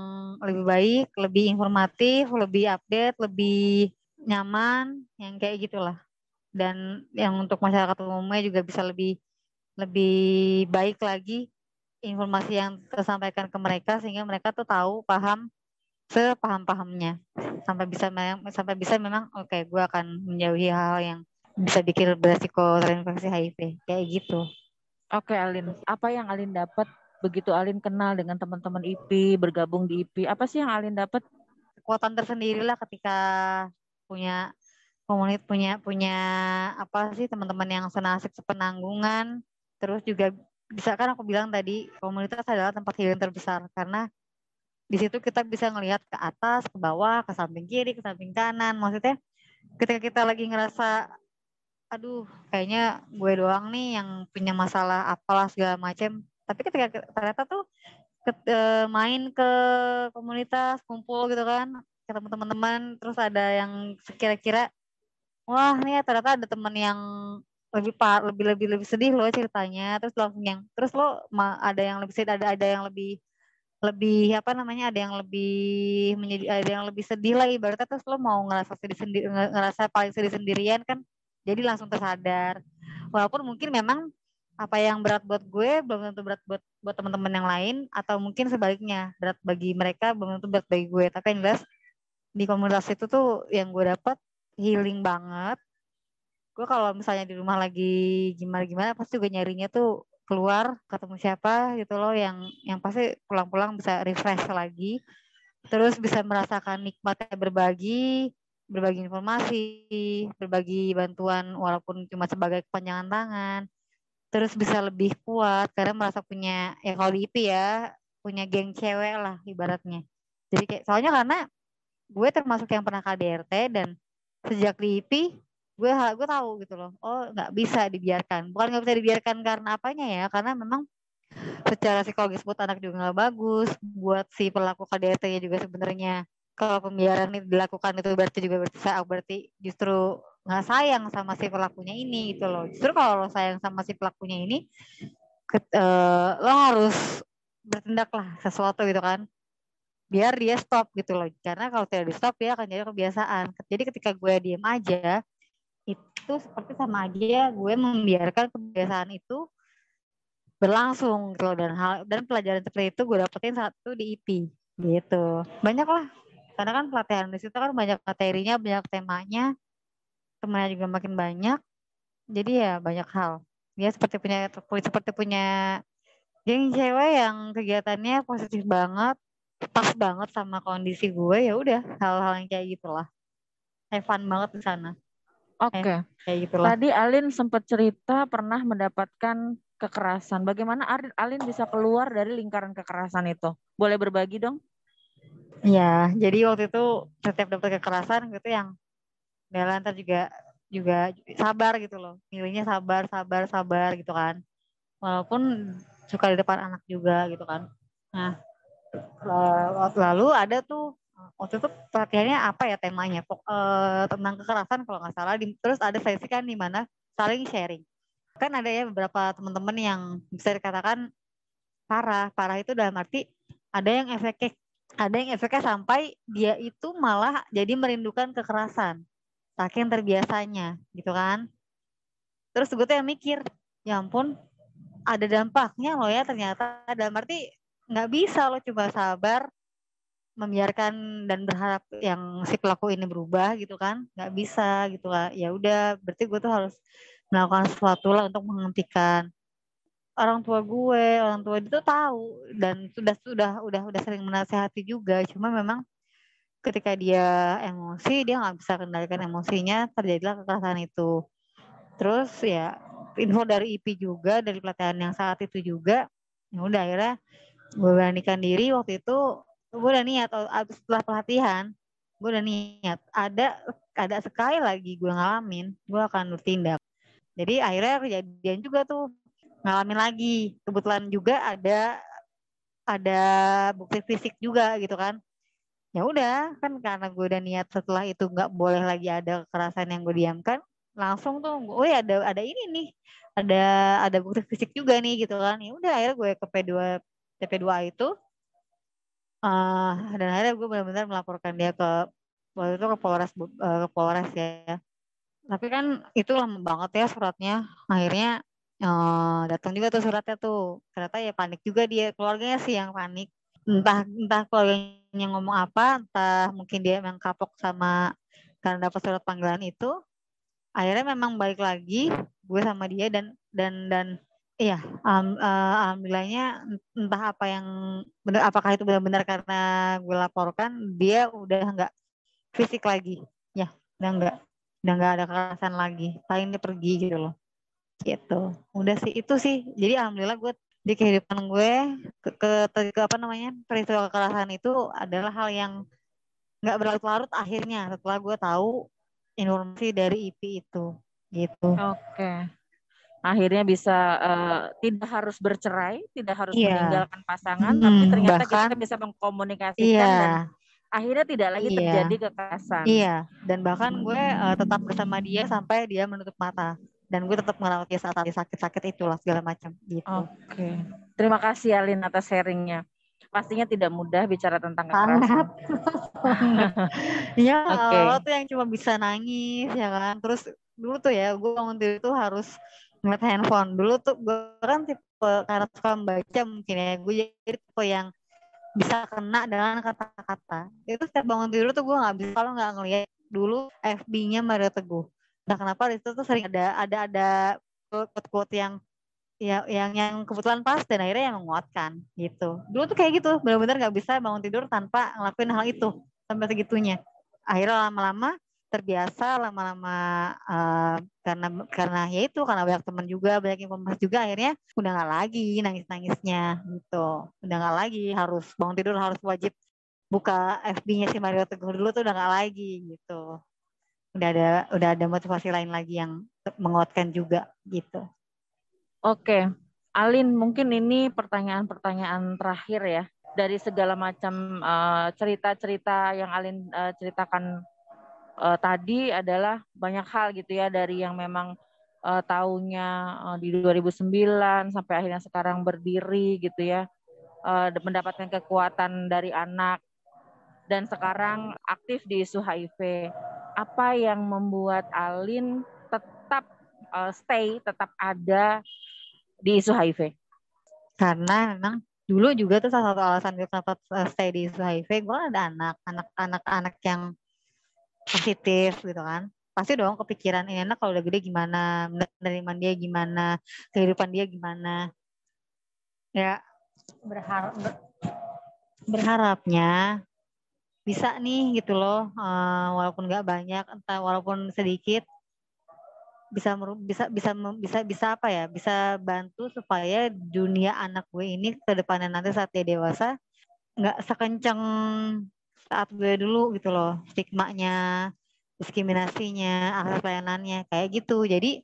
lebih baik, lebih informatif, lebih update, lebih nyaman, yang kayak gitulah. Dan yang untuk masyarakat umumnya juga bisa lebih lebih baik lagi informasi yang tersampaikan ke mereka sehingga mereka tuh tahu, paham sepaham-pahamnya sampai bisa sampai bisa memang oke okay, gue akan menjauhi hal, hal yang bisa bikin beresiko terinfeksi HIV kayak gitu. Oke okay, Alin, apa yang Alin dapat? Begitu Alin kenal dengan teman-teman IP, bergabung di IP, apa sih yang Alin dapat? Kekuatan tersendiri lah ketika punya komunitas punya punya apa sih teman-teman yang senasib sepenanggungan. Terus juga bisa kan aku bilang tadi komunitas adalah tempat healing terbesar. Karena di situ kita bisa ngelihat ke atas ke bawah ke samping kiri ke samping kanan. Maksudnya ketika kita lagi ngerasa aduh kayaknya gue doang nih yang punya masalah apalah segala macam tapi ketika ternyata tuh ke, e, main ke komunitas kumpul gitu kan ketemu teman-teman terus ada yang sekira-kira wah nih ya ternyata ada teman yang lebih par lebih lebih lebih sedih loh ceritanya. Terus langsung yang terus lo ada yang lebih sedih ada ada yang lebih lebih apa namanya ada yang lebih menjadi ada yang lebih sedih lah ibaratnya terus lo mau ngerasa sedih sendiri ngerasa paling sedih sendirian kan jadi langsung tersadar. Walaupun mungkin memang apa yang berat buat gue belum tentu berat buat buat teman-teman yang lain atau mungkin sebaliknya berat bagi mereka belum tentu berat bagi gue. Tapi yang jelas di komunitas itu tuh yang gue dapat healing banget. Gue kalau misalnya di rumah lagi gimana gimana pasti gue nyarinya tuh keluar ketemu siapa gitu loh yang yang pasti pulang-pulang bisa refresh lagi. Terus bisa merasakan nikmatnya berbagi berbagi informasi berbagi bantuan walaupun cuma sebagai kepanjangan tangan. Terus bisa lebih kuat karena merasa punya ya kalau di IP ya punya geng cewek lah ibaratnya. Jadi kayak soalnya karena gue termasuk yang pernah KDRT dan sejak di IP gue gue tahu gitu loh oh nggak bisa dibiarkan. Bukan nggak bisa dibiarkan karena apanya ya karena memang secara psikologis buat anak juga nggak bagus buat si pelaku KDRT-nya juga sebenarnya kalau pembiaran ini dilakukan itu berarti juga berarti saya berarti justru nggak sayang sama si pelakunya ini gitu loh. Justru kalau lo sayang sama si pelakunya ini ke, uh, lo harus bertindak lah sesuatu gitu kan. Biar dia stop gitu loh. Karena kalau tidak di stop dia akan jadi kebiasaan. Jadi ketika gue diem aja itu seperti sama aja gue membiarkan kebiasaan itu berlangsung gitu dan hal dan pelajaran seperti itu gue dapetin satu di IP gitu. Banyak lah karena kan pelatihan di situ kan banyak materinya banyak temanya temannya juga makin banyak jadi ya banyak hal dia seperti punya seperti punya geng cewek yang kegiatannya positif banget pas banget sama kondisi gue ya udah hal-hal yang kayak gitulah have fun banget di sana Oke. Okay. Kayak gitulah. Tadi Alin sempat cerita pernah mendapatkan kekerasan. Bagaimana Alin bisa keluar dari lingkaran kekerasan itu? Boleh berbagi dong? Ya, jadi waktu itu setiap dapat kekerasan gitu yang dia lantar juga juga sabar gitu loh. Milihnya sabar, sabar, sabar gitu kan. Walaupun suka di depan anak juga gitu kan. Nah, lalu ada tuh waktu itu pelatihannya apa ya temanya Pok, uh, tentang kekerasan kalau nggak salah terus ada sesi kan di mana saling sharing kan ada ya beberapa teman-teman yang bisa dikatakan parah parah itu dalam arti ada yang efeknya ada yang efeknya sampai dia itu malah jadi merindukan kekerasan saking terbiasanya gitu kan. Terus gue tuh yang mikir ya ampun ada dampaknya loh ya ternyata. Dalam arti nggak bisa lo coba sabar membiarkan dan berharap yang si pelaku ini berubah gitu kan. Nggak bisa gitu lah. Ya udah berarti gue tuh harus melakukan sesuatu lah untuk menghentikan orang tua gue orang tua itu tahu dan sudah sudah udah udah sering menasehati juga. Cuma memang ketika dia emosi dia nggak bisa kendalikan emosinya terjadilah kekerasan itu. Terus ya info dari IP juga dari pelatihan yang saat itu juga ya udah akhirnya gue beranikan diri waktu itu gue udah niat oh, setelah pelatihan gue udah niat ada ada sekali lagi gue ngalamin gue akan bertindak. Jadi akhirnya kejadian juga tuh ngalamin lagi. Kebetulan juga ada ada bukti fisik juga gitu kan. Ya udah kan karena gue udah niat setelah itu nggak boleh lagi ada kekerasan yang gue diamkan langsung tuh oh ya ada ada ini nih ada ada bukti fisik juga nih gitu kan. Ya udah akhirnya gue ke P2 TP2 itu uh, dan akhirnya gue benar-benar melaporkan dia ke waktu itu ke Polres uh, ke Polres ya. Tapi kan itu lama banget ya suratnya. Akhirnya uh, datang juga tuh suratnya tuh. Ternyata ya panik juga dia keluarganya sih yang panik. Entah entah keluarganya ngomong apa entah mungkin dia memang kapok sama karena dapat surat panggilan itu. Akhirnya memang balik lagi gue sama dia dan dan dan Iya, um, uh, alhamdulillahnya entah apa yang benar, apakah itu benar-benar karena gue laporkan dia udah nggak fisik lagi, ya, udah nggak, udah nggak ada kekerasan lagi, paling dia pergi gitu loh, gitu. Udah sih itu sih, jadi alhamdulillah gue di kehidupan gue ke, ke, ke apa namanya peristiwa kekerasan itu adalah hal yang nggak berlarut-larut akhirnya setelah gue tahu informasi dari IP itu, gitu. Oke. Okay akhirnya bisa uh, tidak harus bercerai, tidak harus yeah. meninggalkan pasangan, hmm, tapi ternyata bahkan, kita bisa mengkomunikasikan yeah. dan akhirnya tidak lagi yeah. terjadi kekerasan. Iya, dan bahkan gue uh, tetap bersama dia sampai dia menutup mata dan gue tetap merawat dia saat sakit-sakit itulah segala macam gitu. Oke. Okay. Terima kasih Alin atas sharingnya. pastinya tidak mudah bicara tentang kekerasan. Iya, okay. lo tuh yang cuma bisa nangis ya kan. Terus dulu tuh ya, gue bangun tidur tuh harus ngeliat handphone. Dulu tuh gue kan tipe karena suka membaca mungkin ya. Gue jadi tipe yang bisa kena dengan kata-kata. Itu setiap bangun tidur tuh gue nggak bisa kalau nggak ngeliat dulu FB-nya Mario Teguh. Nah kenapa itu tuh sering ada ada ada quote-quote yang ya yang yang kebetulan pas dan akhirnya yang menguatkan gitu. Dulu tuh kayak gitu, benar-benar nggak bisa bangun tidur tanpa ngelakuin hal itu sampai segitunya. Akhirnya lama-lama terbiasa lama-lama uh, karena karena ya itu karena banyak teman juga banyak informasi juga akhirnya udah nggak lagi nangis nangisnya gitu udah nggak lagi harus bangun tidur harus wajib buka FB-nya si Mario Teguh dulu tuh udah nggak lagi gitu udah ada udah ada motivasi lain lagi yang menguatkan juga gitu. Oke, Alin mungkin ini pertanyaan-pertanyaan terakhir ya. Dari segala macam uh, cerita-cerita yang Alin uh, ceritakan uh, tadi adalah banyak hal gitu ya. Dari yang memang uh, tahunnya uh, di 2009 sampai akhirnya sekarang berdiri gitu ya. Uh, mendapatkan kekuatan dari anak. Dan sekarang aktif di isu HIV apa yang membuat Alin tetap uh, stay, tetap ada di isu HIV? Karena memang dulu juga tuh salah satu alasan gue kenapa eh, stay di isu HIV, gue ada anak, anak-anak anak yang positif gitu kan. Pasti dong kepikiran ini anak kalau udah gede gimana, penerimaan dia gimana, kehidupan dia gimana. Ya berharap ber, berharapnya bisa nih gitu loh uh, walaupun nggak banyak entah walaupun sedikit bisa bisa bisa bisa bisa apa ya bisa bantu supaya dunia anak gue ini ke depannya nanti saat dia dewasa nggak sekencang saat gue dulu gitu loh stigmanya diskriminasinya akses pelayanannya kayak gitu. Jadi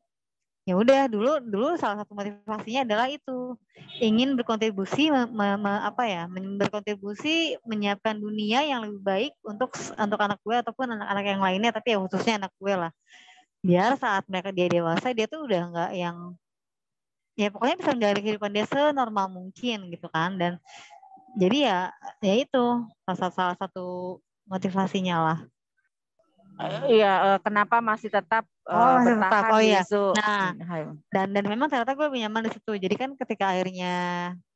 ya udah dulu dulu salah satu motivasinya adalah itu. Ingin berkontribusi me, me, apa ya berkontribusi menyiapkan dunia yang lebih baik untuk untuk anak gue ataupun anak-anak yang lainnya tapi ya khususnya anak gue lah. Biar saat mereka dia dewasa dia tuh udah nggak yang ya pokoknya bisa menjalani kehidupan dia senormal mungkin gitu kan. Dan jadi ya ya itu salah, salah satu motivasinya lah. Iya, kenapa masih tetap oh, uh, bertahan. Oh, iya. Isu. Nah, dan dan memang ternyata gue nyaman di situ. Jadi kan ketika akhirnya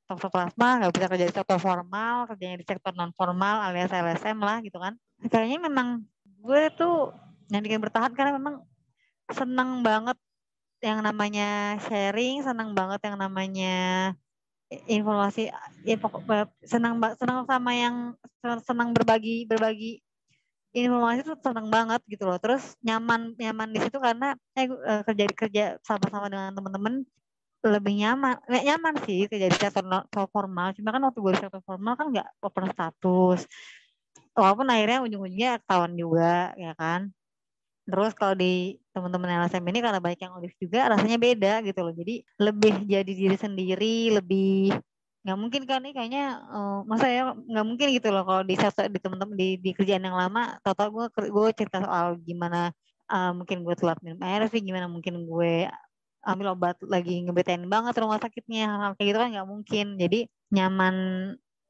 toksoplasma nggak bisa kerja di sektor formal, kerjanya di sektor non formal alias LSM lah gitu kan. Kayaknya memang gue tuh yang bikin bertahan karena memang senang banget yang namanya sharing, senang banget yang namanya informasi ya pokok senang senang sama yang senang berbagi berbagi informasi tuh seneng banget gitu loh. Terus nyaman nyaman di situ karena eh, eh kerja kerja sama-sama dengan teman-teman lebih nyaman. Nggak nyaman sih kerja di sektor formal. Cuma kan waktu gue di sektor formal kan nggak open status. Walaupun akhirnya ujung-ujungnya ketahuan juga ya kan. Terus kalau di teman-teman LSM ini karena banyak yang olive juga rasanya beda gitu loh. Jadi lebih jadi diri sendiri lebih nggak mungkin kan nih kayaknya uh, masa ya nggak mungkin gitu loh kalau di di teman-teman di, di kerjaan yang lama. Total gue gue cerita soal gimana uh, mungkin gue telat minum air sih gimana mungkin gue ambil obat lagi ngebetain banget rumah sakitnya hal, -hal kayak gitu kan nggak mungkin. Jadi nyaman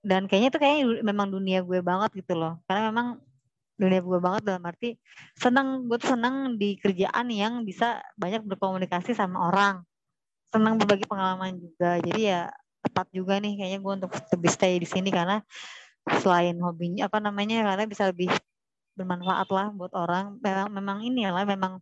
dan kayaknya itu kayaknya memang dunia gue banget gitu loh. Karena memang dunia gue banget dalam arti senang gue tuh senang di kerjaan yang bisa banyak berkomunikasi sama orang. Senang berbagi pengalaman juga. Jadi ya tepat juga nih kayaknya gue untuk lebih stay di sini karena selain hobinya apa namanya karena bisa lebih bermanfaat lah buat orang. Memang memang ini lah memang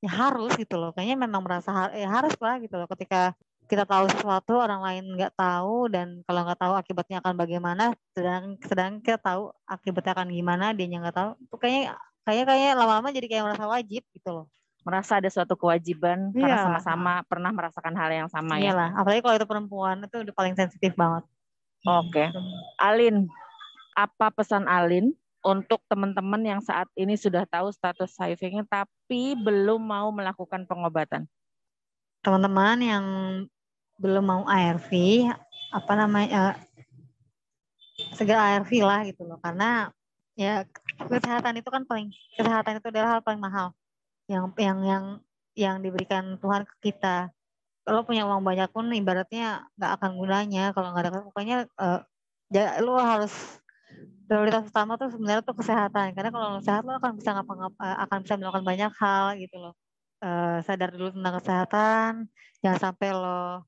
ya harus gitu loh. Kayaknya memang merasa ya harus lah gitu loh ketika kita tahu sesuatu orang lain nggak tahu dan kalau nggak tahu akibatnya akan bagaimana sedang sedang kita tahu akibatnya akan gimana dia nggak tahu itu kayaknya kayak kayak lama-lama jadi kayak merasa wajib gitu loh merasa ada suatu kewajiban iya. karena sama-sama pernah merasakan hal yang sama ya. Iyalah, apalagi kalau itu perempuan itu udah paling sensitif banget. Oke. Okay. Alin, apa pesan Alin untuk teman-teman yang saat ini sudah tahu status HIV-nya tapi belum mau melakukan pengobatan? Teman-teman yang belum mau ARV, apa namanya uh, segera ARV lah gitu loh karena ya kesehatan itu kan paling kesehatan itu adalah hal paling mahal yang yang yang yang diberikan Tuhan ke kita. Kalau punya uang banyak pun ibaratnya nggak akan gunanya kalau nggak ada pokoknya uh, ya, lo harus prioritas utama tuh sebenarnya tuh kesehatan. Karena kalau lo sehat lo akan bisa ngapa ngapa akan bisa melakukan banyak hal gitu loh. Uh, sadar dulu tentang kesehatan. Jangan sampai lo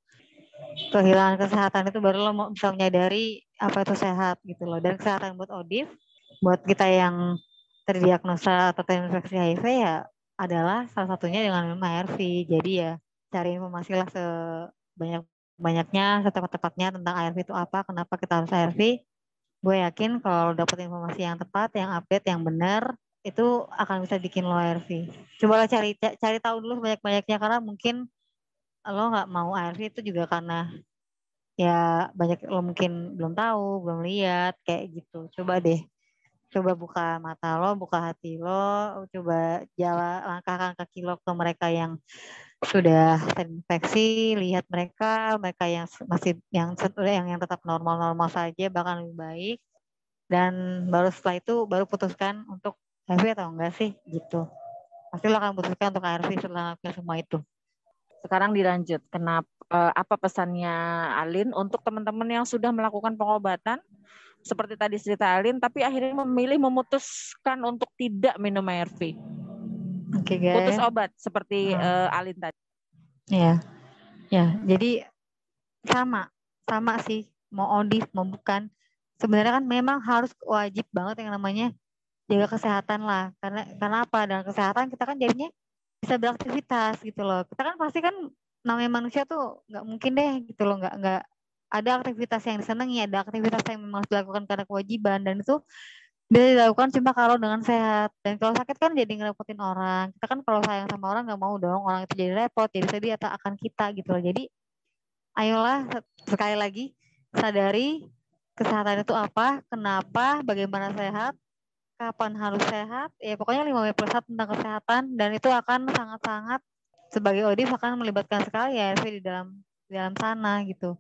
kehilangan kesehatan itu baru lo mau bisa menyadari apa itu sehat gitu loh. Dan kesehatan buat Odif buat kita yang terdiagnosa atau terinfeksi HIV ya adalah salah satunya dengan ARV jadi ya cari informasi lah sebanyak banyaknya setepat-tepatnya tentang ARV itu apa kenapa kita harus ARV gue yakin kalau dapet informasi yang tepat yang update yang benar itu akan bisa bikin lo ARV coba lo cari cari tahu dulu sebanyak-banyaknya karena mungkin lo nggak mau ARV itu juga karena ya banyak lo mungkin belum tahu, belum lihat kayak gitu. Coba deh, coba buka mata lo, buka hati lo, coba jalan langkahkan kaki lo ke mereka yang sudah terinfeksi, lihat mereka, mereka yang masih yang yang yang tetap normal-normal saja bahkan lebih baik dan baru setelah itu baru putuskan untuk ARV atau enggak sih gitu. Pasti lo akan putuskan untuk ARV setelah semua itu. Sekarang dilanjut. Kenapa uh, apa pesannya Alin untuk teman-teman yang sudah melakukan pengobatan seperti tadi cerita Alin tapi akhirnya memilih memutuskan untuk tidak minum ARV. Oke, okay, guys. Putus obat seperti hmm. uh, Alin tadi. Ya. Ya, jadi sama, sama sih mau audit mau bukan. Sebenarnya kan memang harus wajib banget yang namanya jaga kesehatan lah. Karena karena apa? Dan kesehatan kita kan jadinya bisa beraktivitas gitu loh. Kita kan pasti kan namanya manusia tuh nggak mungkin deh gitu loh nggak nggak ada aktivitas yang disenangi ada aktivitas yang memang dilakukan karena kewajiban. Dan itu bisa dilakukan cuma kalau dengan sehat. Dan kalau sakit kan jadi ngerepotin orang. Kita kan kalau sayang sama orang nggak mau dong orang itu jadi repot jadi sedih atau akan kita gitu loh. Jadi ayolah sekali lagi sadari kesehatan itu apa kenapa bagaimana sehat kapan harus sehat. Ya pokoknya 5 plus tentang kesehatan. Dan itu akan sangat-sangat sebagai audit akan melibatkan sekali ya di dalam di dalam sana gitu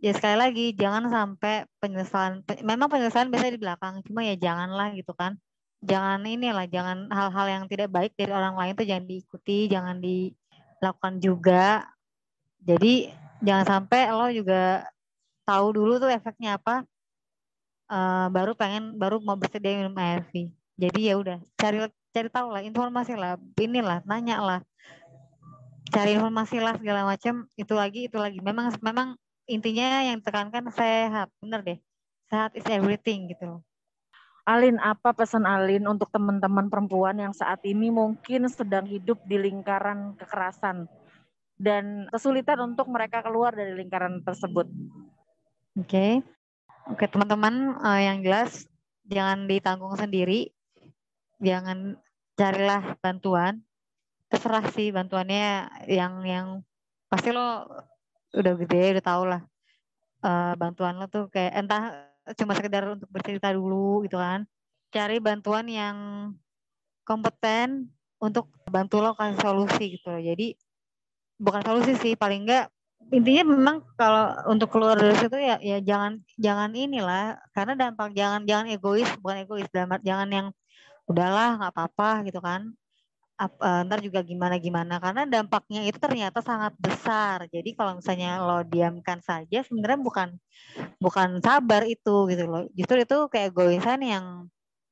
ya sekali lagi jangan sampai penyesalan memang penyesalan biasa di belakang cuma ya janganlah gitu kan. Jangan inilah jangan hal-hal yang tidak baik dari orang lain tuh jangan diikuti jangan dilakukan juga. Jadi jangan sampai lo juga tahu dulu tuh efeknya apa uh, baru pengen baru mau bersedia minum ARV jadi ya udah cari cari tahu lah informasi lah inilah nanya lah cari informasi lah segala macam itu lagi itu lagi. Memang memang intinya yang ditekankan sehat bener deh sehat is everything gitu loh Alin, apa pesan Alin untuk teman-teman perempuan yang saat ini mungkin sedang hidup di lingkaran kekerasan dan kesulitan untuk mereka keluar dari lingkaran tersebut? Oke, okay. Oke teman-teman uh, yang jelas jangan ditanggung sendiri, jangan carilah bantuan. Terserah sih bantuannya yang yang pasti lo udah gede udah tau lah uh, bantuan lo tuh kayak entah cuma sekedar untuk bercerita dulu gitu kan. Cari bantuan yang kompeten untuk bantu lo kasih solusi gitu loh. Jadi bukan solusi sih paling enggak intinya memang kalau untuk keluar dari situ ya ya jangan jangan inilah karena dampak jangan jangan egois bukan egois jangan yang udahlah nggak apa-apa gitu kan uh, ntar juga gimana gimana karena dampaknya itu ternyata sangat besar. Jadi kalau misalnya lo diamkan saja sebenarnya bukan bukan sabar itu gitu loh. Justru itu kayak egoisan yang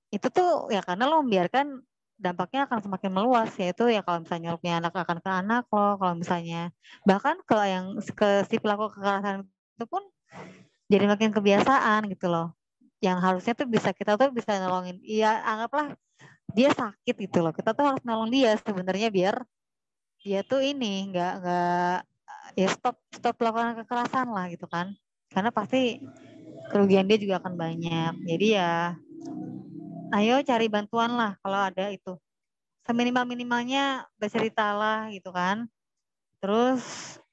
itu tuh ya karena lo membiarkan dampaknya akan semakin meluas. Yaitu ya kalau misalnya lo punya anak akan ke anak lo kalau misalnya bahkan ke yang ke si pelaku kekerasan itu pun jadi makin kebiasaan gitu loh. Yang harusnya tuh bisa kita tuh bisa nolongin. Iya anggaplah dia sakit gitu loh. Kita tuh harus nolong dia sebenarnya biar dia tuh ini nggak nggak ya stop stop melakukan kekerasan lah gitu kan. Karena pasti kerugian dia juga akan banyak. Jadi ya ayo cari bantuan lah kalau ada itu. Seminimal minimalnya berceritalah gitu kan. Terus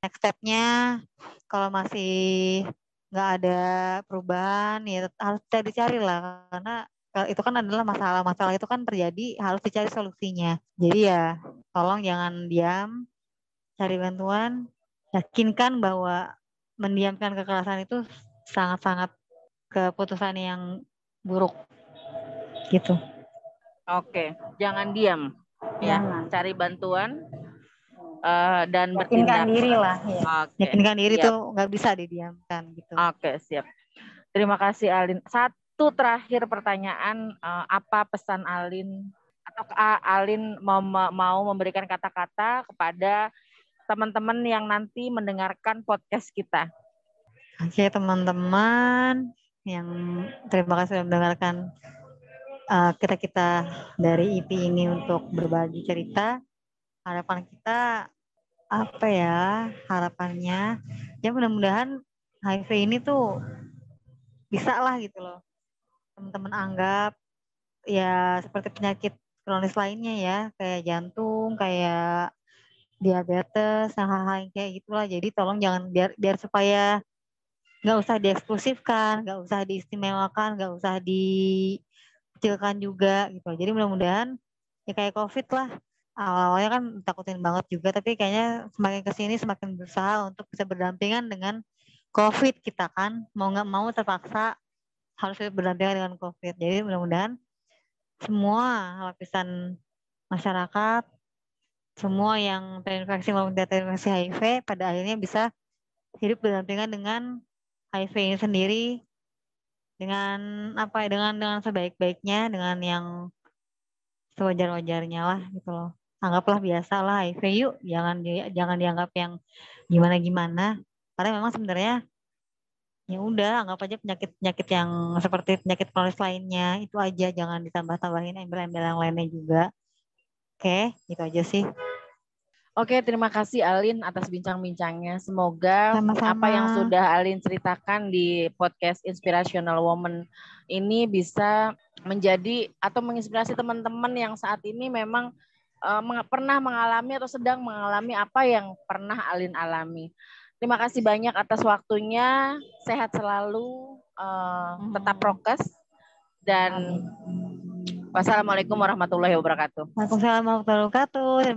next stepnya kalau masih nggak ada perubahan ya harus cari cari lah. Karena itu kan adalah masalah-masalah itu kan terjadi harus dicari solusinya jadi ya tolong jangan diam cari bantuan yakinkan bahwa mendiamkan kekerasan itu sangat-sangat keputusan yang buruk gitu. Oke, jangan diam ya, jangan. cari bantuan uh, dan Yakinkan bertindak. diri lah. Ya. Okay. Yakinkan diri siap. tuh nggak bisa didiamkan gitu. Oke, siap. Terima kasih Alin. Satu terakhir pertanyaan, uh, apa pesan Alin atau Alin mau, mau memberikan kata-kata kepada teman-teman yang nanti mendengarkan podcast kita? Oke teman-teman yang terima kasih sudah mendengarkan uh, kita kita dari IP ini untuk berbagi cerita. Harapan kita apa ya harapannya ya mudah-mudahan HIV ini tuh bisa lah gitu loh teman-teman anggap ya seperti penyakit kronis lainnya ya kayak jantung kayak diabetes hal-hal yang kayak gitulah. Jadi tolong jangan biar biar supaya nggak usah dieksklusifkan nggak usah diistimewakan nggak usah dikecilkan juga gitu. Jadi mudah-mudahan ya kayak covid lah. Awal-awalnya kan takutin banget juga tapi kayaknya semakin ke sini semakin berusaha untuk bisa berdampingan dengan covid kita kan. Mau nggak mau terpaksa harus berdampingan dengan covid. Jadi mudah-mudahan semua lapisan masyarakat semua yang terinfeksi maupun tidak terinfeksi HIV pada akhirnya bisa hidup berdampingan dengan HIV ini sendiri dengan apa ya dengan dengan sebaik-baiknya dengan yang sewajar-wajarnya lah gitu loh. Anggaplah biasa lah HIV yuk jangan jangan dianggap yang gimana gimana karena memang sebenarnya ya udah anggap aja penyakit penyakit yang seperti penyakit kronis lainnya itu aja jangan ditambah tambahin embel-embel yang lainnya juga oke gitu aja sih Oke, terima kasih Alin atas bincang-bincangnya. Semoga Sama-sama. apa yang sudah Alin ceritakan di podcast Inspirational Woman ini bisa menjadi atau menginspirasi teman-teman yang saat ini memang uh, pernah mengalami atau sedang mengalami apa yang pernah Alin alami. Terima kasih banyak atas waktunya. Sehat selalu, uh, tetap prokes dan wassalamualaikum warahmatullahi wabarakatuh. Waalaikumsalam warahmatullahi wabarakatuh.